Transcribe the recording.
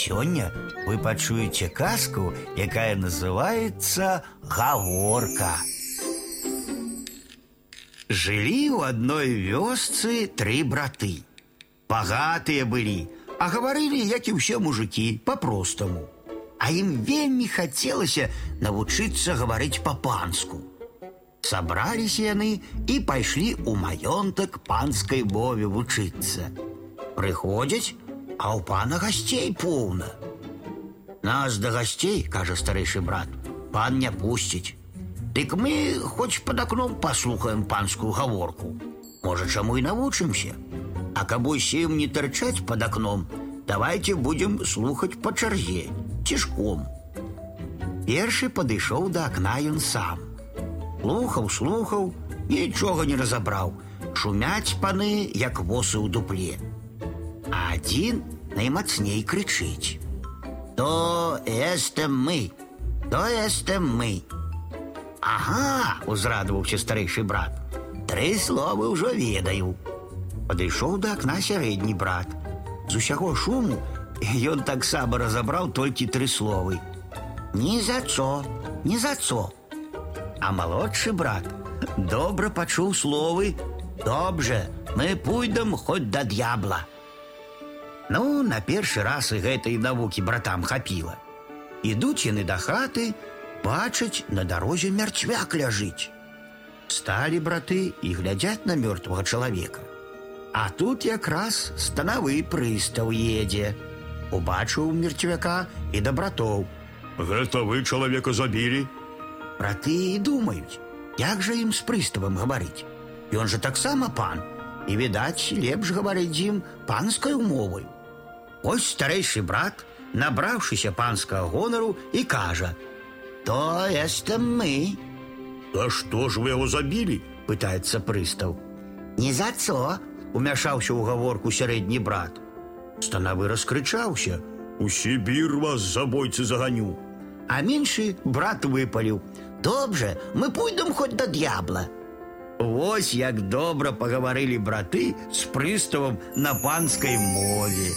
Сёння вы пачуеце казку, якая называется «Гаворка». Жылі ў адной вёсцы тры браты. Багатыя былі, а гаварылі, як і ўсе мужыкі, па-простаму. А ім вельмі хацелася навучыцца гаварыць па-панску. Сабраліся яны і пайшлі ў маёнтак панскай мове вучыцца. Прыходзяць, а ў пана гасцей поўна. Нас да гасцей, кажа старэйшы брат, пан не пусціць. Дык мы хоць пад акном паслухаем панскую гаворку. Можа, чаму і навучымся. А каб усім не тарчаць пад акном, давайте будем слухаць па чарзе, цішком. Першы падышоў да акна ён сам. Слухаў, слухаў, нічога не разабраў. Шумяць паны, як восы ў дупле. А адзін наймацней крычыць. То эстем мы, то эстем мы. Ага, узрадаваўся старэйшы брат. Тры словы ўжо ведаю. Падышоў да акна сярэдні брат. З усяго шуму ён таксама разабраў толькі тры словы. Ні за цо, ні за цо. А малодшы брат добра пачуў словы: Добже, мы пойдам хоць да д'ябла. Ну, на першы раз і гэтай навукі братам хапіла. Ідуць яны да хаты, бачаць на дарозе мярцвяк ляжыць. Сталі браты і глядзяць на мёртвага чалавека. А тут якраз станавы прыстаў едзе. Убачыў мерцвяка і да братоў. Гэта вы чалавека забілі? Браты і думаюць, як жа ім з прыставам гаварыць. Ён жа таксама пан, і відаць, лепш гаварыць з ім панскай мовай. Ось старэйшы брат, набраўшыся панскага гонару і кажа: « То эстем мы, А што ж вы яго забілі? пытаецца прыстаў. Не за цо, умяшаўся ў гаворку сярэдні брат. Станавы раскрычаўся, У Сібір вас забойцы заганю. а меншы брат выпаліў: « Добре, мы пойдам хоць да д'ябла. Вось як добра пагаварылі браты з прыставам на панскай мове.